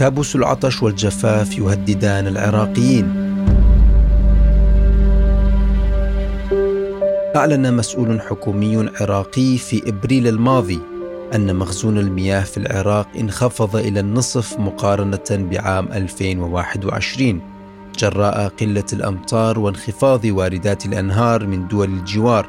كابوس العطش والجفاف يهددان العراقيين. أعلن مسؤول حكومي عراقي في إبريل الماضي أن مخزون المياه في العراق انخفض إلى النصف مقارنة بعام 2021 جراء قلة الأمطار وانخفاض واردات الأنهار من دول الجوار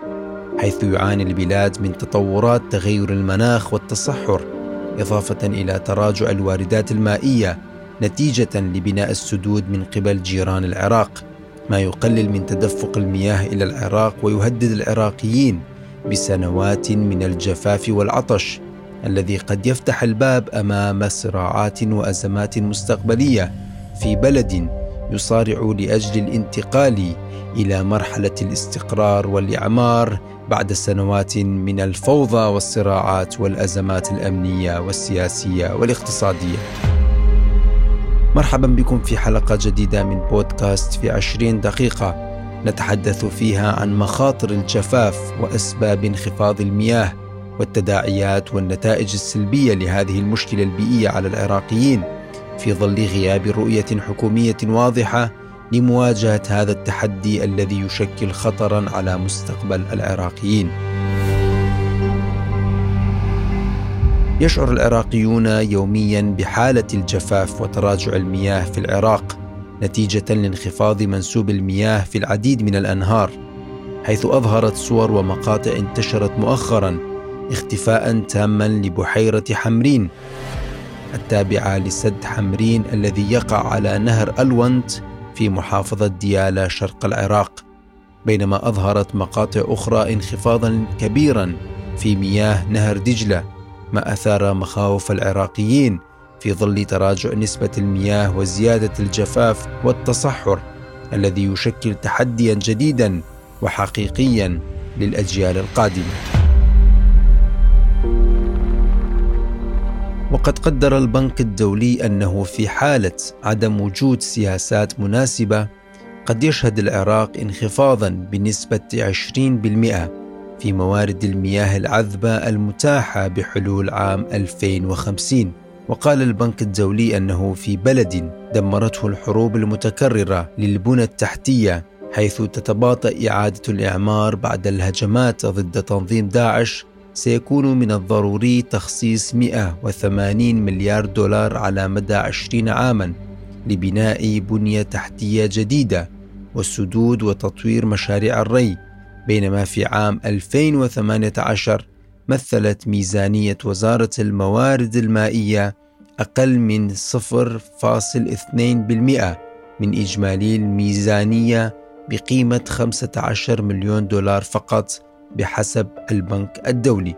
حيث يعاني البلاد من تطورات تغير المناخ والتصحر. إضافة إلى تراجع الواردات المائية نتيجة لبناء السدود من قبل جيران العراق ما يقلل من تدفق المياه إلى العراق ويهدد العراقيين بسنوات من الجفاف والعطش الذي قد يفتح الباب أمام صراعات وأزمات مستقبلية في بلد يصارع لأجل الانتقال إلى مرحلة الاستقرار والإعمار بعد سنوات من الفوضى والصراعات والأزمات الأمنية والسياسية والاقتصادية. مرحبا بكم في حلقة جديدة من بودكاست في عشرين دقيقة نتحدث فيها عن مخاطر الجفاف وأسباب انخفاض المياه والتداعيات والنتائج السلبية لهذه المشكلة البيئية على العراقيين في ظل غياب رؤية حكومية واضحة لمواجهة هذا التحدي الذي يشكل خطرا على مستقبل العراقيين. يشعر العراقيون يوميا بحالة الجفاف وتراجع المياه في العراق نتيجة لانخفاض منسوب المياه في العديد من الأنهار حيث أظهرت صور ومقاطع انتشرت مؤخرا اختفاء تاما لبحيرة حمرين التابعة لسد حمرين الذي يقع على نهر ألونت في محافظة ديالى شرق العراق بينما أظهرت مقاطع أخرى انخفاضا كبيرا في مياه نهر دجلة ما أثار مخاوف العراقيين في ظل تراجع نسبة المياه وزيادة الجفاف والتصحر الذي يشكل تحديا جديدا وحقيقيا للأجيال القادمة. وقد قدر البنك الدولي أنه في حالة عدم وجود سياسات مناسبة قد يشهد العراق انخفاضا بنسبة 20% في موارد المياه العذبة المتاحة بحلول عام 2050 وقال البنك الدولي أنه في بلد دمرته الحروب المتكررة للبنى التحتية حيث تتباطأ إعادة الإعمار بعد الهجمات ضد تنظيم داعش سيكون من الضروري تخصيص 180 مليار دولار على مدى 20 عاما لبناء بنية تحتية جديدة والسدود وتطوير مشاريع الري. بينما في عام 2018 مثلت ميزانية وزارة الموارد المائية أقل من 0.2% من إجمالي الميزانية بقيمة 15 مليون دولار فقط. بحسب البنك الدولي.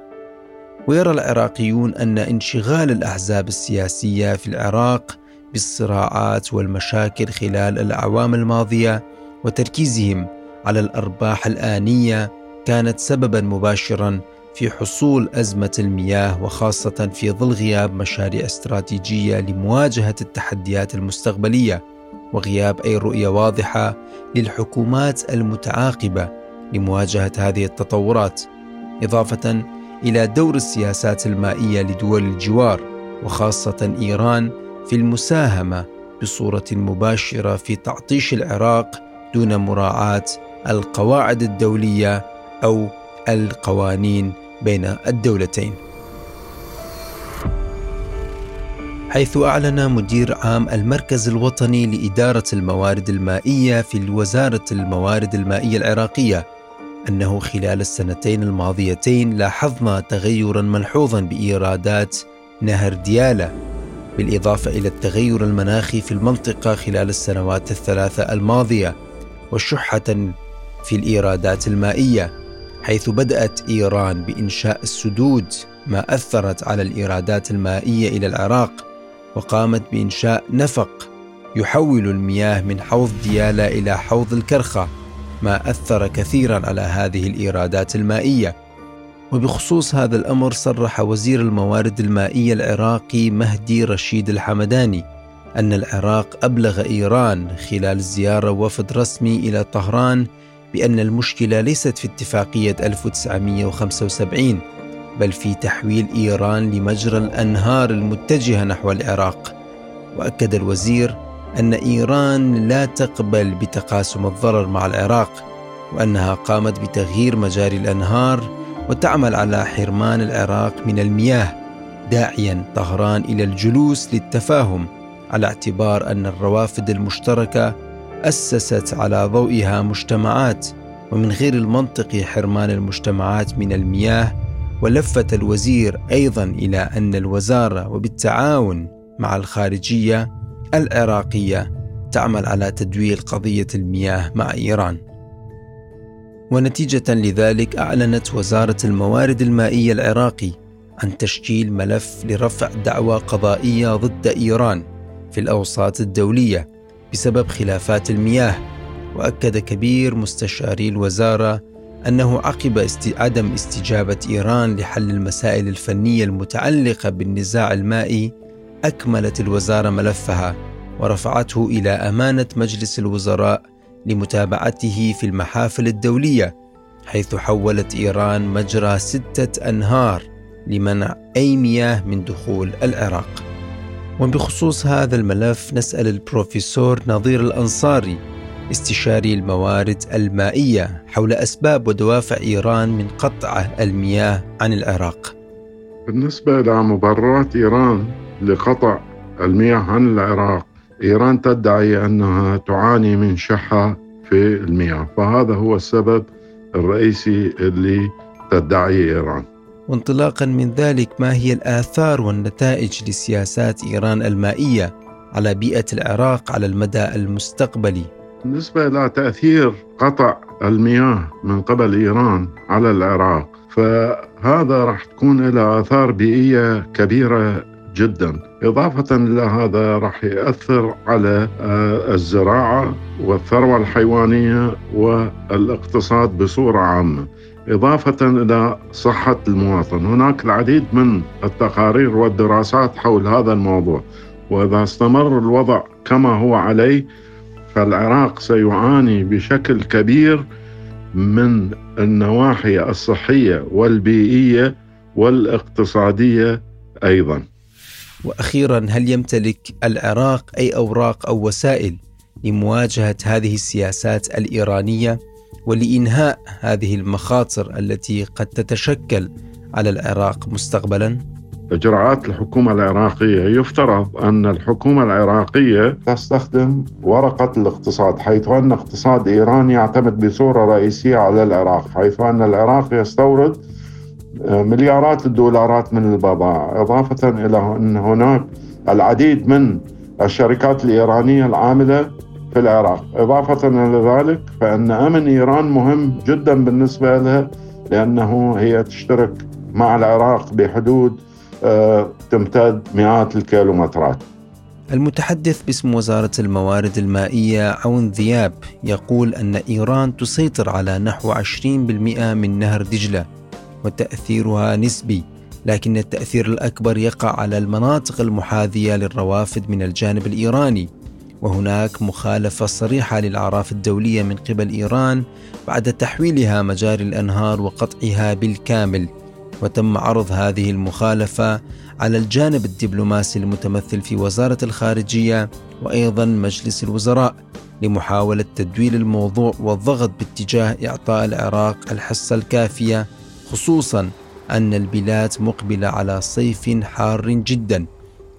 ويرى العراقيون أن انشغال الأحزاب السياسية في العراق بالصراعات والمشاكل خلال الأعوام الماضية وتركيزهم على الأرباح الآنية كانت سببا مباشرا في حصول أزمة المياه وخاصة في ظل غياب مشاريع استراتيجية لمواجهة التحديات المستقبلية وغياب أي رؤية واضحة للحكومات المتعاقبة لمواجهة هذه التطورات إضافة إلى دور السياسات المائية لدول الجوار وخاصة إيران في المساهمة بصورة مباشرة في تعطيش العراق دون مراعاة القواعد الدولية أو القوانين بين الدولتين. حيث أعلن مدير عام المركز الوطني لإدارة الموارد المائية في وزارة الموارد المائية العراقية أنه خلال السنتين الماضيتين لاحظنا تغيرا ملحوظا بإيرادات نهر ديالى بالإضافة إلى التغير المناخي في المنطقة خلال السنوات الثلاثة الماضية وشحة في الإيرادات المائية حيث بدأت إيران بإنشاء السدود ما أثرت على الإيرادات المائية إلى العراق وقامت بإنشاء نفق يحول المياه من حوض ديالى إلى حوض الكرخة. ما أثر كثيرا على هذه الإيرادات المائية. وبخصوص هذا الأمر صرح وزير الموارد المائية العراقي مهدي رشيد الحمداني أن العراق أبلغ إيران خلال زيارة وفد رسمي إلى طهران بأن المشكلة ليست في اتفاقية 1975 بل في تحويل إيران لمجرى الأنهار المتجهة نحو العراق. وأكد الوزير أن إيران لا تقبل بتقاسم الضرر مع العراق وأنها قامت بتغيير مجاري الأنهار وتعمل على حرمان العراق من المياه داعيا طهران إلى الجلوس للتفاهم على اعتبار أن الروافد المشتركة أسست على ضوئها مجتمعات ومن غير المنطقي حرمان المجتمعات من المياه ولفت الوزير أيضا إلى أن الوزارة وبالتعاون مع الخارجية العراقية تعمل على تدوير قضية المياه مع إيران. ونتيجة لذلك أعلنت وزارة الموارد المائية العراقي عن تشكيل ملف لرفع دعوى قضائية ضد إيران في الأوساط الدولية بسبب خلافات المياه. وأكد كبير مستشاري الوزارة أنه عقب است... عدم استجابة إيران لحل المسائل الفنية المتعلقة بالنزاع المائي أكملت الوزارة ملفها ورفعته إلى أمانة مجلس الوزراء لمتابعته في المحافل الدولية حيث حولت إيران مجرى ستة أنهار لمنع أي مياه من دخول العراق وبخصوص هذا الملف نسأل البروفيسور نظير الأنصاري استشاري الموارد المائية حول أسباب ودوافع إيران من قطع المياه عن العراق. بالنسبة لمبررات إيران لقطع المياه عن العراق، إيران تدعي أنها تعاني من شحة في المياه، فهذا هو السبب الرئيسي اللي تدعيه إيران. وانطلاقا من ذلك ما هي الآثار والنتائج لسياسات إيران المائية على بيئة العراق على المدى المستقبلي بالنسبة إلى تأثير قطع المياه من قبل إيران على العراق فهذا راح تكون له آثار بيئية كبيرة جدا. إضافة إلى هذا راح يأثر على آه، الزراعة والثروة الحيوانية والاقتصاد بصورة عامة. إضافة إلى صحة المواطن. هناك العديد من التقارير والدراسات حول هذا الموضوع. وإذا استمر الوضع كما هو عليه فالعراق سيعاني بشكل كبير من النواحي الصحية والبيئية والاقتصادية أيضا. وأخيرا هل يمتلك العراق أي أوراق أو وسائل لمواجهة هذه السياسات الإيرانية ولإنهاء هذه المخاطر التي قد تتشكل على العراق مستقبلا؟ إجراءات الحكومة العراقية يفترض أن الحكومة العراقية تستخدم ورقة الاقتصاد حيث أن اقتصاد إيران يعتمد بصورة رئيسية على العراق حيث أن العراق يستورد مليارات الدولارات من البضائع إضافة إلى أن هناك العديد من الشركات الإيرانية العاملة في العراق. إضافة إلى ذلك فإن أمن إيران مهم جدا بالنسبة لها لأنه هي تشترك مع العراق بحدود تمتد مئات الكيلومترات. المتحدث باسم وزارة الموارد المائية عون ذياب يقول أن إيران تسيطر على نحو 20% من نهر دجلة. وتأثيرها نسبي لكن التأثير الأكبر يقع على المناطق المحاذية للروافد من الجانب الإيراني. وهناك مخالفة صريحة للأعراف الدولية من قبل إيران بعد تحويلها مجاري الأنهار وقطعها بالكامل. وتم عرض هذه المخالفة على الجانب الدبلوماسي المتمثل في وزارة الخارجية وأيضا مجلس الوزراء لمحاولة تدويل الموضوع والضغط باتجاه إعطاء العراق الحصة الكافية خصوصا أن البلاد مقبلة على صيف حار جدا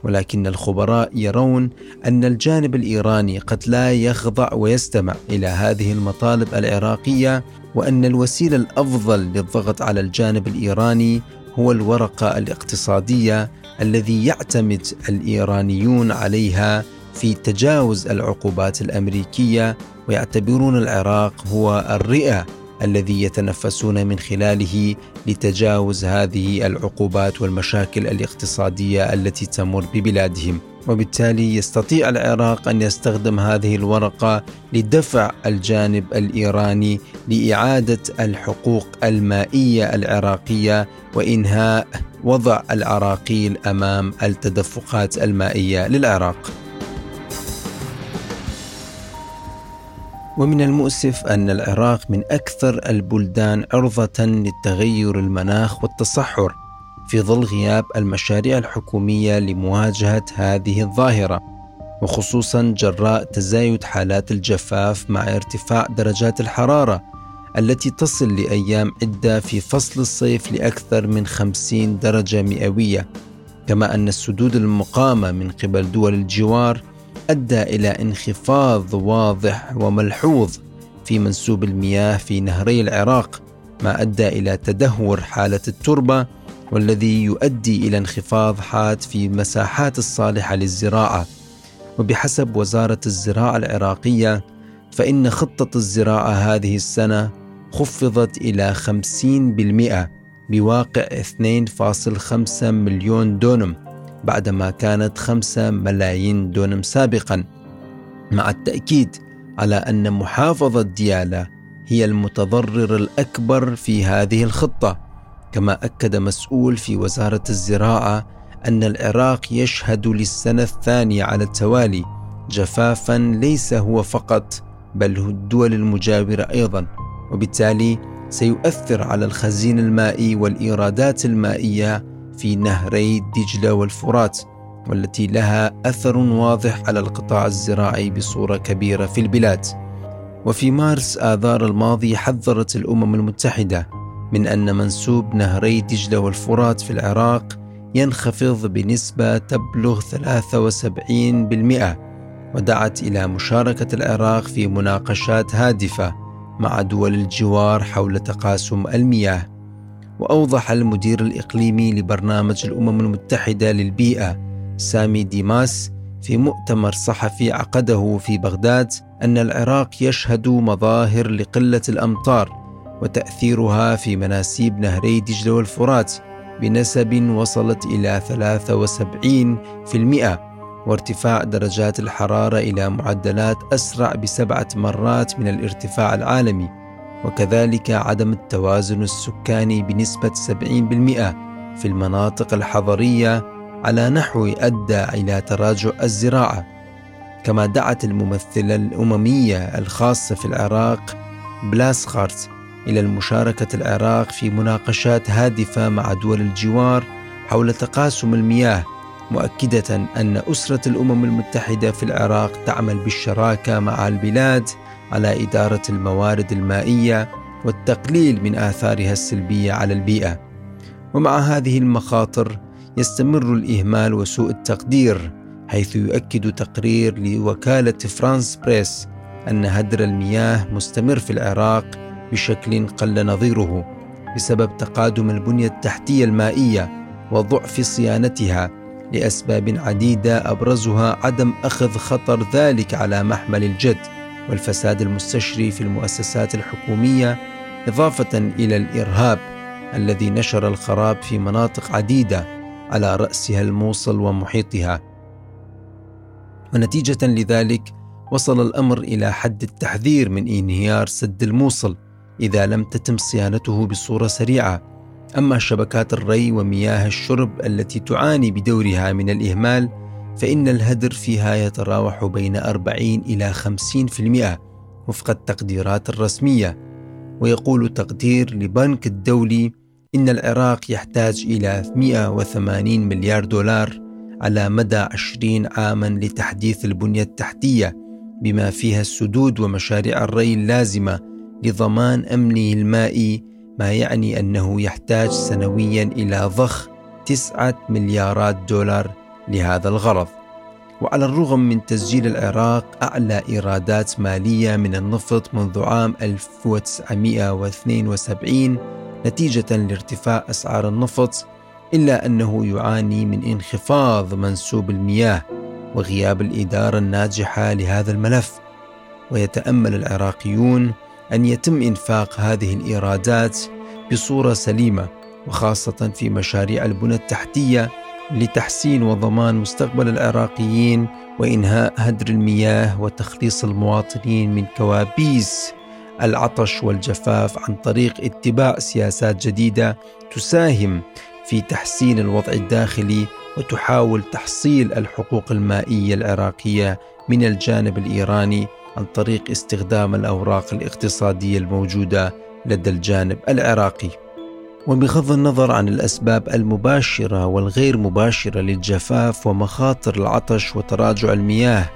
ولكن الخبراء يرون أن الجانب الإيراني قد لا يخضع ويستمع إلى هذه المطالب العراقية وأن الوسيلة الأفضل للضغط على الجانب الإيراني هو الورقة الاقتصادية الذي يعتمد الإيرانيون عليها في تجاوز العقوبات الأمريكية ويعتبرون العراق هو الرئة الذي يتنفسون من خلاله لتجاوز هذه العقوبات والمشاكل الاقتصادية التي تمر ببلادهم وبالتالي يستطيع العراق أن يستخدم هذه الورقة لدفع الجانب الإيراني لإعادة الحقوق المائية العراقية وإنهاء وضع العراقيل أمام التدفقات المائية للعراق. ومن المؤسف أن العراق من أكثر البلدان عرضة للتغير المناخ والتصحر في ظل غياب المشاريع الحكومية لمواجهة هذه الظاهرة وخصوصا جراء تزايد حالات الجفاف مع ارتفاع درجات الحرارة التي تصل لأيام عدة في فصل الصيف لأكثر من 50 درجة مئوية كما أن السدود المقامة من قبل دول الجوار أدى إلى انخفاض واضح وملحوظ في منسوب المياه في نهري العراق ما أدى إلى تدهور حالة التربة والذي يؤدي إلى انخفاض حاد في المساحات الصالحة للزراعة. وبحسب وزارة الزراعة العراقية فإن خطة الزراعة هذه السنة خفضت إلى 50% بواقع 2.5 مليون دونم. بعدما كانت 5 ملايين دونم سابقا مع التأكيد على أن محافظة ديالا هي المتضرر الأكبر في هذه الخطة كما أكد مسؤول في وزارة الزراعة أن العراق يشهد للسنة الثانية على التوالي جفافا ليس هو فقط بل الدول المجاورة أيضا وبالتالي سيؤثر على الخزين المائي والإيرادات المائية في نهري دجلة والفرات والتي لها أثر واضح على القطاع الزراعي بصورة كبيرة في البلاد. وفي مارس آذار الماضي حذرت الأمم المتحدة من أن منسوب نهري دجلة والفرات في العراق ينخفض بنسبة تبلغ 73% ودعت إلى مشاركة العراق في مناقشات هادفة مع دول الجوار حول تقاسم المياه. وأوضح المدير الإقليمي لبرنامج الأمم المتحدة للبيئة سامي ديماس في مؤتمر صحفي عقده في بغداد أن العراق يشهد مظاهر لقلة الأمطار وتأثيرها في مناسيب نهري دجلة والفرات بنسب وصلت إلى 73% وارتفاع درجات الحرارة إلى معدلات أسرع بسبعة مرات من الارتفاع العالمي. وكذلك عدم التوازن السكاني بنسبة 70% في المناطق الحضرية على نحو أدى إلى تراجع الزراعة كما دعت الممثلة الأممية الخاصة في العراق بلاسخارت إلى المشاركة العراق في مناقشات هادفة مع دول الجوار حول تقاسم المياه مؤكدة أن أسرة الأمم المتحدة في العراق تعمل بالشراكة مع البلاد على إدارة الموارد المائية والتقليل من آثارها السلبية على البيئة. ومع هذه المخاطر يستمر الإهمال وسوء التقدير حيث يؤكد تقرير لوكالة فرانس بريس أن هدر المياه مستمر في العراق بشكل قل نظيره بسبب تقادم البنية التحتية المائية وضعف صيانتها لأسباب عديدة أبرزها عدم أخذ خطر ذلك على محمل الجد والفساد المستشري في المؤسسات الحكومية إضافة إلى الإرهاب الذي نشر الخراب في مناطق عديدة على رأسها الموصل ومحيطها. ونتيجة لذلك وصل الأمر إلى حد التحذير من انهيار سد الموصل إذا لم تتم صيانته بصورة سريعة. أما شبكات الري ومياه الشرب التي تعاني بدورها من الإهمال فإن الهدر فيها يتراوح بين 40 إلى 50% وفق التقديرات الرسمية. ويقول تقدير لبنك الدولي إن العراق يحتاج إلى 180 مليار دولار على مدى 20 عاما لتحديث البنية التحتية بما فيها السدود ومشاريع الري اللازمة لضمان أمنه المائي ما يعني أنه يحتاج سنويا إلى ضخ تسعة مليارات دولار لهذا الغرض. وعلى الرغم من تسجيل العراق أعلى إيرادات مالية من النفط منذ عام 1972 نتيجة لارتفاع أسعار النفط إلا أنه يعاني من انخفاض منسوب المياه وغياب الإدارة الناجحة لهذا الملف. ويتأمل العراقيون أن يتم إنفاق هذه الإيرادات بصورة سليمة وخاصة في مشاريع البنى التحتية لتحسين وضمان مستقبل العراقيين وإنهاء هدر المياه وتخليص المواطنين من كوابيس العطش والجفاف عن طريق اتباع سياسات جديدة تساهم في تحسين الوضع الداخلي وتحاول تحصيل الحقوق المائية العراقية من الجانب الإيراني عن طريق استخدام الأوراق الاقتصادية الموجودة لدى الجانب العراقي. وبغض النظر عن الأسباب المباشرة والغير مباشرة للجفاف ومخاطر العطش وتراجع المياه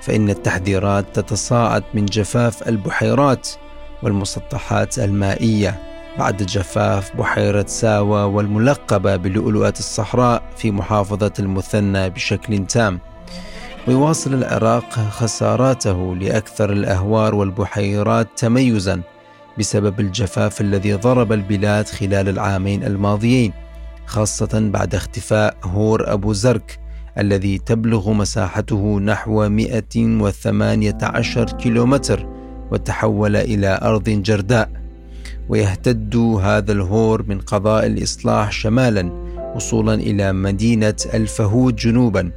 فإن التحذيرات تتصاعد من جفاف البحيرات والمسطحات المائية بعد جفاف بحيرة ساوى والملقبة بلؤلؤه الصحراء في محافظة المثنى بشكل تام. ويواصل العراق خساراته لأكثر الأهوار والبحيرات تميزا بسبب الجفاف الذي ضرب البلاد خلال العامين الماضيين خاصة بعد اختفاء هور أبو زرك الذي تبلغ مساحته نحو 118 كيلومتر وتحول إلى أرض جرداء. ويهتد هذا الهور من قضاء الإصلاح شمالا وصولا إلى مدينة الفهود جنوبا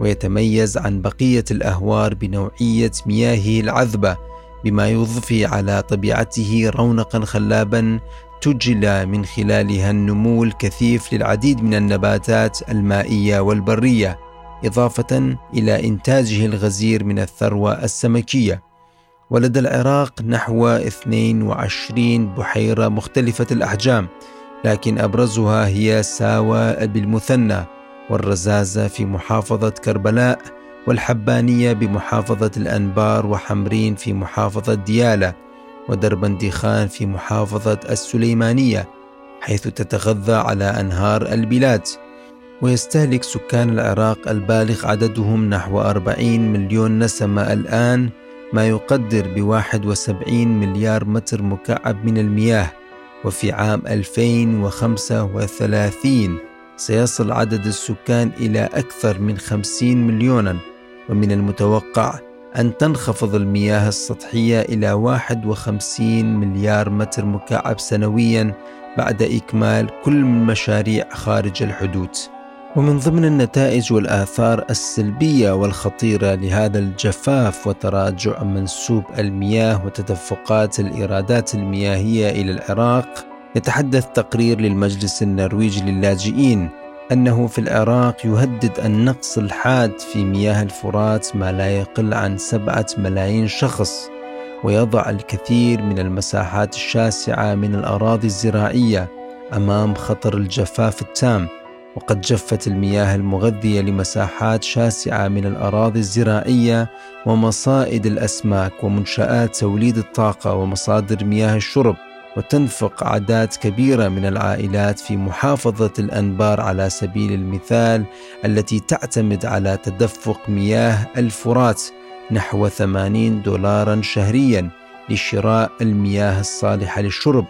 ويتميز عن بقية الأهوار بنوعية مياهه العذبة بما يضفي على طبيعته رونقا خلابا تجلى من خلالها النمو الكثيف للعديد من النباتات المائية والبرية إضافة إلى إنتاجه الغزير من الثروة السمكية. ولدى العراق نحو 22 بحيرة مختلفة الأحجام لكن أبرزها هي ساوى بالمثنى والرزازة في محافظة كربلاء والحبانية بمحافظة الأنبار وحمرين في محافظة ديالى ودربندخان في محافظة السليمانية حيث تتغذى على أنهار البلاد. ويستهلك سكان العراق البالغ عددهم نحو 40 مليون نسمة الآن ما يقدر ب 71 مليار متر مكعب من المياه. وفي عام 2035 سيصل عدد السكان إلى أكثر من 50 مليوناً. ومن المتوقع أن تنخفض المياه السطحية إلى 51 مليار متر مكعب سنويا بعد إكمال كل مشاريع خارج الحدود. ومن ضمن النتائج والآثار السلبية والخطيرة لهذا الجفاف وتراجع منسوب المياه وتدفقات الإيرادات المياهية إلى العراق يتحدث تقرير للمجلس النرويجي للاجئين أنه في العراق يهدد النقص الحاد في مياه الفرات ما لا يقل عن سبعة ملايين شخص ويضع الكثير من المساحات الشاسعة من الأراضي الزراعية أمام خطر الجفاف التام وقد جفت المياه المغذية لمساحات شاسعة من الأراضي الزراعية ومصائد الأسماك ومنشآت توليد الطاقة ومصادر مياه الشرب. وتنفق أعداد كبيرة من العائلات في محافظة الأنبار على سبيل المثال التي تعتمد على تدفق مياه الفرات نحو 80 دولارا شهريا لشراء المياه الصالحة للشرب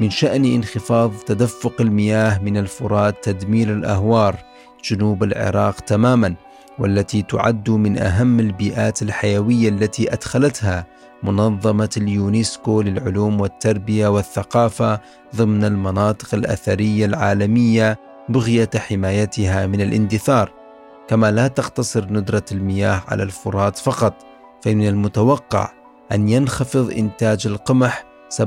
من شأن انخفاض تدفق المياه من الفرات تدمير الأهوار جنوب العراق تماما والتي تعد من أهم البيئات الحيوية التي أدخلتها منظمة اليونسكو للعلوم والتربية والثقافة ضمن المناطق الأثرية العالمية بغية حمايتها من الاندثار. كما لا تقتصر ندرة المياه على الفرات فقط فمن المتوقع أن ينخفض إنتاج القمح 17%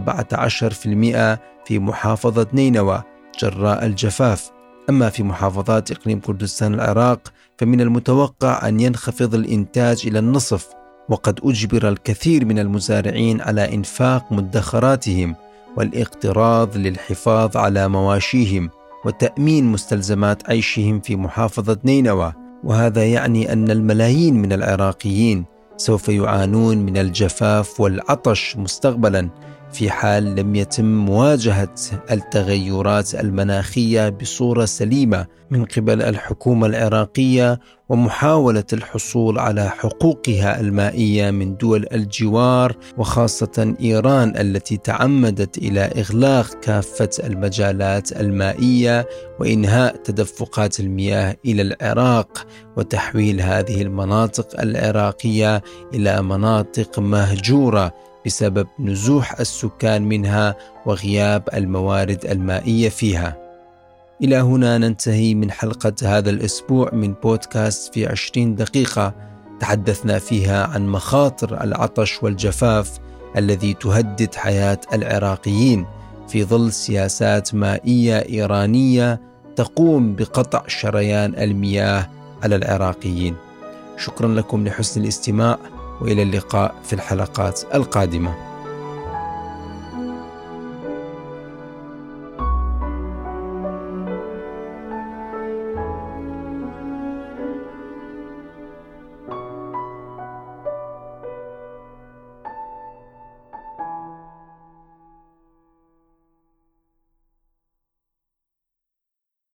في محافظة نينوى جراء الجفاف. أما في محافظات إقليم كردستان العراق فمن المتوقع أن ينخفض الإنتاج إلى النصف. وقد أجبر الكثير من المزارعين على إنفاق مدخراتهم والاقتراض للحفاظ على مواشيهم وتأمين مستلزمات عيشهم في محافظة نينوى. وهذا يعني أن الملايين من العراقيين سوف يعانون من الجفاف والعطش مستقبلا في حال لم يتم مواجهة التغيرات المناخية بصورة سليمة من قبل الحكومة العراقية ومحاولة الحصول على حقوقها المائية من دول الجوار وخاصة إيران التي تعمدت إلى إغلاق كافة المجالات المائية وإنهاء تدفقات المياه إلى العراق وتحويل هذه المناطق العراقية إلى مناطق مهجورة بسبب نزوح السكان منها وغياب الموارد المائية فيها. إلى هنا ننتهي من حلقة هذا الأسبوع من بودكاست في عشرين دقيقة تحدثنا فيها عن مخاطر العطش والجفاف الذي تهدد حياة العراقيين في ظل سياسات مائية إيرانية تقوم بقطع شريان المياه على العراقيين. شكرا لكم لحسن الاستماع وإلى اللقاء في الحلقات القادمة.